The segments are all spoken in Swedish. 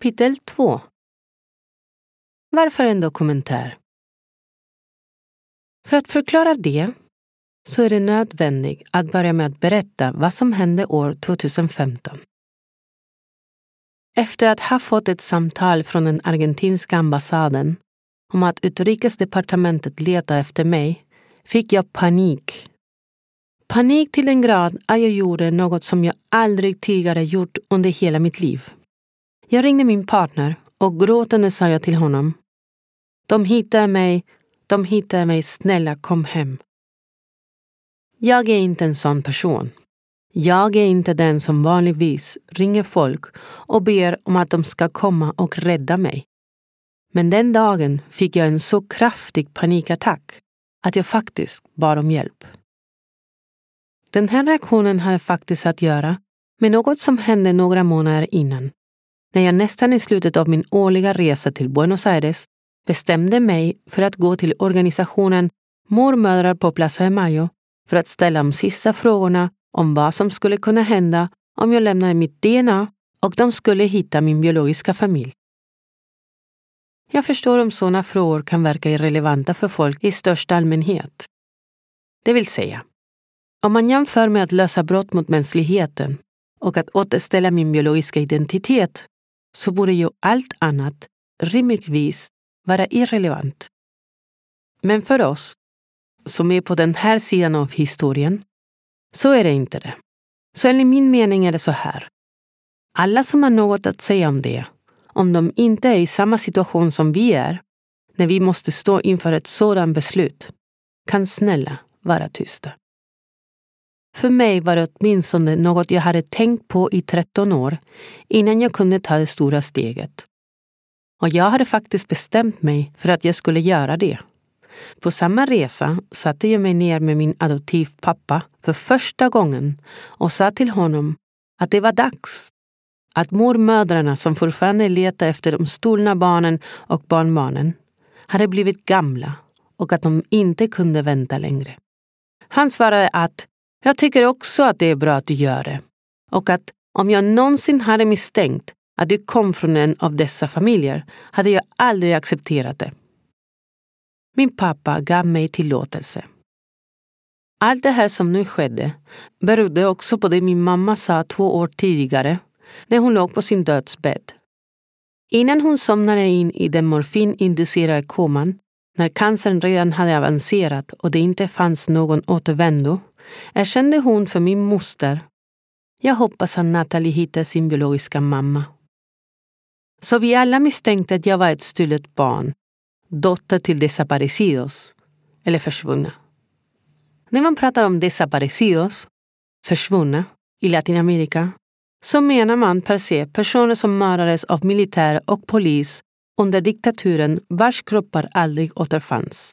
Kapitel 2 Varför en dokumentär? För att förklara det så är det nödvändigt att börja med att berätta vad som hände år 2015. Efter att ha fått ett samtal från den argentinska ambassaden om att utrikesdepartementet letar efter mig fick jag panik. Panik till den grad att jag gjorde något som jag aldrig tidigare gjort under hela mitt liv. Jag ringde min partner och gråtande sa jag till honom. De hittade mig, de hittade mig, snälla kom hem. Jag är inte en sån person. Jag är inte den som vanligtvis ringer folk och ber om att de ska komma och rädda mig. Men den dagen fick jag en så kraftig panikattack att jag faktiskt bad om hjälp. Den här reaktionen hade faktiskt att göra med något som hände några månader innan. När jag nästan i slutet av min årliga resa till Buenos Aires bestämde mig för att gå till organisationen Mormödrar på Plaza de Mayo för att ställa de sista frågorna om vad som skulle kunna hända om jag lämnade mitt DNA och de skulle hitta min biologiska familj. Jag förstår om sådana frågor kan verka irrelevanta för folk i största allmänhet. Det vill säga, om man jämför med att lösa brott mot mänskligheten och att återställa min biologiska identitet så borde ju allt annat rimligtvis vara irrelevant. Men för oss, som är på den här sidan av historien, så är det inte det. Så enligt min mening är det så här. Alla som har något att säga om det, om de inte är i samma situation som vi är, när vi måste stå inför ett sådant beslut, kan snälla vara tysta. För mig var det åtminstone något jag hade tänkt på i 13 år innan jag kunde ta det stora steget. Och jag hade faktiskt bestämt mig för att jag skulle göra det. På samma resa satte jag mig ner med min adoptivpappa för första gången och sa till honom att det var dags. Att mormödrarna som fortfarande letar efter de stulna barnen och barnbarnen hade blivit gamla och att de inte kunde vänta längre. Han svarade att jag tycker också att det är bra att du gör det och att om jag någonsin hade misstänkt att du kom från en av dessa familjer hade jag aldrig accepterat det. Min pappa gav mig tillåtelse. Allt det här som nu skedde berodde också på det min mamma sa två år tidigare när hon låg på sin dödsbädd. Innan hon somnade in i den morfininducerade koman, när cancern redan hade avancerat och det inte fanns någon återvändo, erkände hon för min moster jag hoppas att Natalie hittar sin biologiska mamma. Så vi alla misstänkte att jag var ett stulet barn dotter till desaparecidos, eller försvunna. När man pratar om desaparecidos, försvunna, i Latinamerika, så menar man per se personer som mördades av militär och polis under diktaturen vars kroppar aldrig återfanns.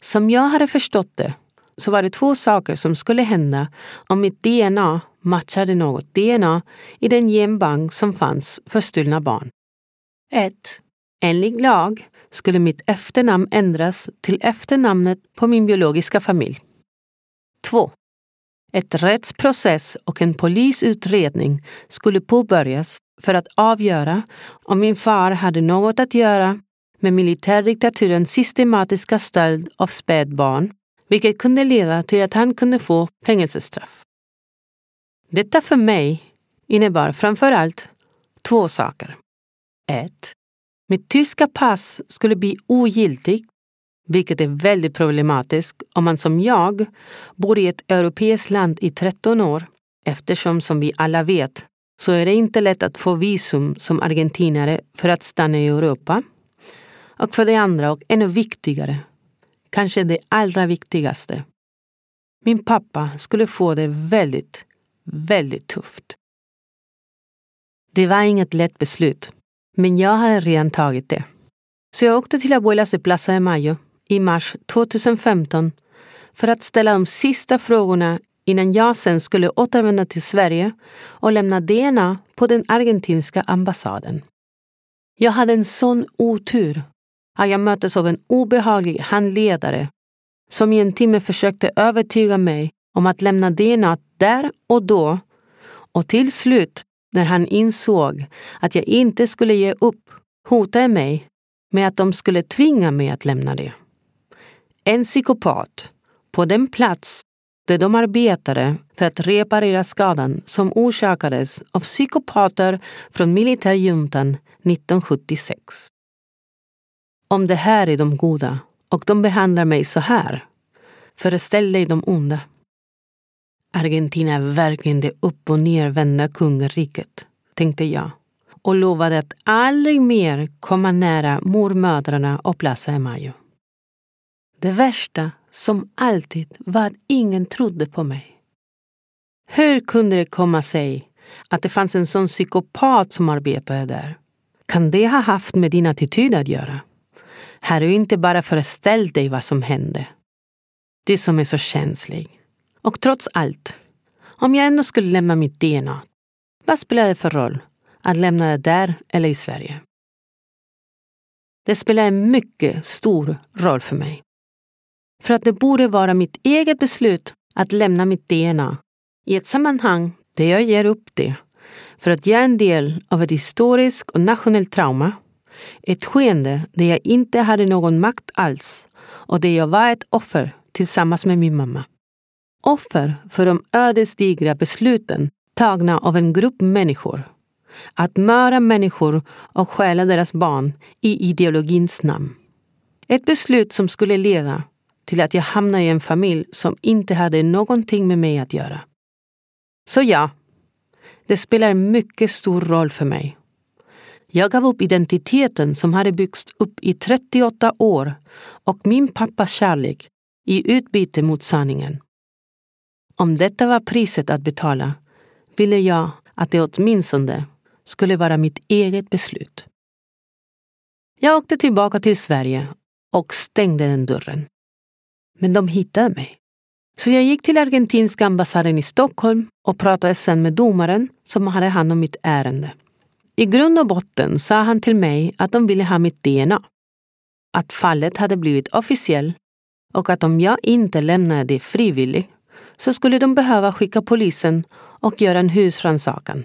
Som jag hade förstått det så var det två saker som skulle hända om mitt DNA matchade något DNA i den genbank som fanns för stulna barn. 1. Enligt lag skulle mitt efternamn ändras till efternamnet på min biologiska familj. 2. Ett rättsprocess och en polisutredning skulle påbörjas för att avgöra om min far hade något att göra med militärdiktaturens systematiska stöld av spädbarn, vilket kunde leda till att han kunde få fängelsestraff. Detta för mig innebar framför allt två saker. 1. Mitt tyska pass skulle bli ogiltigt, vilket är väldigt problematiskt om man som jag bor i ett europeiskt land i 13 år, eftersom som vi alla vet så är det inte lätt att få visum som argentinare för att stanna i Europa. Och för det andra, och ännu viktigare, kanske det allra viktigaste. Min pappa skulle få det väldigt, väldigt tufft. Det var inget lätt beslut, men jag hade redan tagit det. Så jag åkte till Abuelas de Plaza de Mayo i mars 2015 för att ställa de sista frågorna innan jag sen skulle återvända till Sverige och lämna DNA på den argentinska ambassaden. Jag hade en sån otur att jag möttes av en obehaglig handledare som i en timme försökte övertyga mig om att lämna DNA där och då och till slut, när han insåg att jag inte skulle ge upp, hotade mig med att de skulle tvinga mig att lämna det. En psykopat på den plats där de arbetade för att reparera skadan som orsakades av psykopater från militärjuntan 1976. Om det här är de goda och de behandlar mig så här, föreställ dig de onda. Argentina är verkligen det upp och nervända kungariket, tänkte jag och lovade att aldrig mer komma nära mormödrarna och Plaza de Mayo. Det värsta, som alltid, var att ingen trodde på mig. Hur kunde det komma sig att det fanns en sån psykopat som arbetade där? Kan det ha haft med din attityd att göra? Har du inte bara föreställt dig vad som hände? Du som är så känslig. Och trots allt, om jag ändå skulle lämna mitt DNA, vad spelar det för roll att lämna det där eller i Sverige? Det spelar en mycket stor roll för mig. För att det borde vara mitt eget beslut att lämna mitt DNA i ett sammanhang där jag ger upp det för att jag är en del av ett historiskt och nationellt trauma. Ett skeende där jag inte hade någon makt alls och där jag var ett offer tillsammans med min mamma. Offer för de ödesdigra besluten tagna av en grupp människor. Att mörda människor och stjäla deras barn i ideologins namn. Ett beslut som skulle leda till att jag hamnade i en familj som inte hade någonting med mig att göra. Så ja, det spelar mycket stor roll för mig. Jag gav upp identiteten som hade byggts upp i 38 år och min pappas kärlek i utbyte mot sanningen. Om detta var priset att betala ville jag att det åtminstone skulle vara mitt eget beslut. Jag åkte tillbaka till Sverige och stängde den dörren. Men de hittade mig. Så jag gick till argentinska ambassaden i Stockholm och pratade sen med domaren som hade hand om mitt ärende. I grund och botten sa han till mig att de ville ha mitt DNA. Att fallet hade blivit officiellt och att om jag inte lämnade det frivilligt så skulle de behöva skicka polisen och göra en husrannsakan.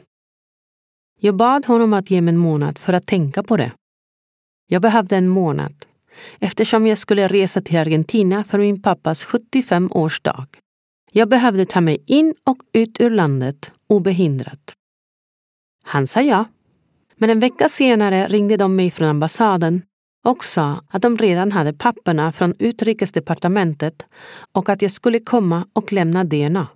Jag bad honom att ge mig en månad för att tänka på det. Jag behövde en månad eftersom jag skulle resa till Argentina för min pappas 75-årsdag. Jag behövde ta mig in och ut ur landet obehindrat. Han sa ja. Men en vecka senare ringde de mig från ambassaden och sa att de redan hade papperna från utrikesdepartementet och att jag skulle komma och lämna DNA.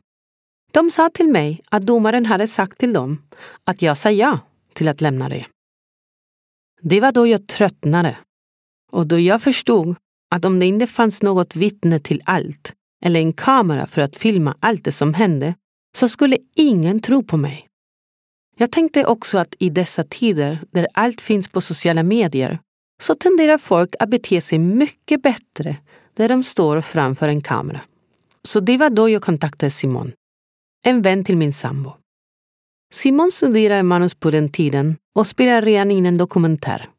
De sa till mig att domaren hade sagt till dem att jag sa ja till att lämna det. Det var då jag tröttnade och då jag förstod att om det inte fanns något vittne till allt eller en kamera för att filma allt det som hände så skulle ingen tro på mig. Jag tänkte också att i dessa tider där allt finns på sociala medier så tenderar folk att bete sig mycket bättre där de står framför en kamera. Så det var då jag kontaktade Simon, en vän till min sambo. Simon studerade manus på den tiden och spelade redan in en dokumentär.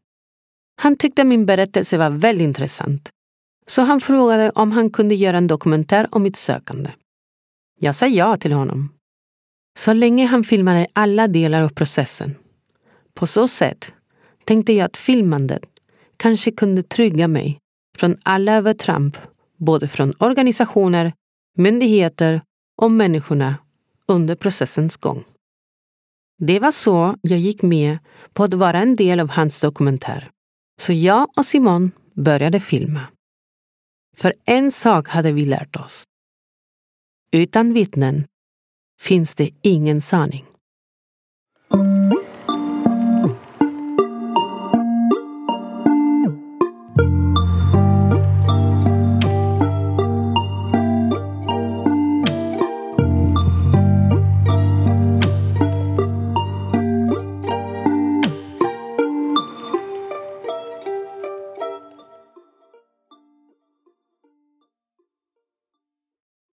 Han tyckte min berättelse var väldigt intressant, så han frågade om han kunde göra en dokumentär om mitt sökande. Jag sa ja till honom. Så länge han filmade alla delar av processen. På så sätt tänkte jag att filmandet kanske kunde trygga mig från alla övertramp, både från organisationer, myndigheter och människorna under processens gång. Det var så jag gick med på att vara en del av hans dokumentär. Så jag och Simon började filma. För en sak hade vi lärt oss. Utan vittnen finns det ingen sanning.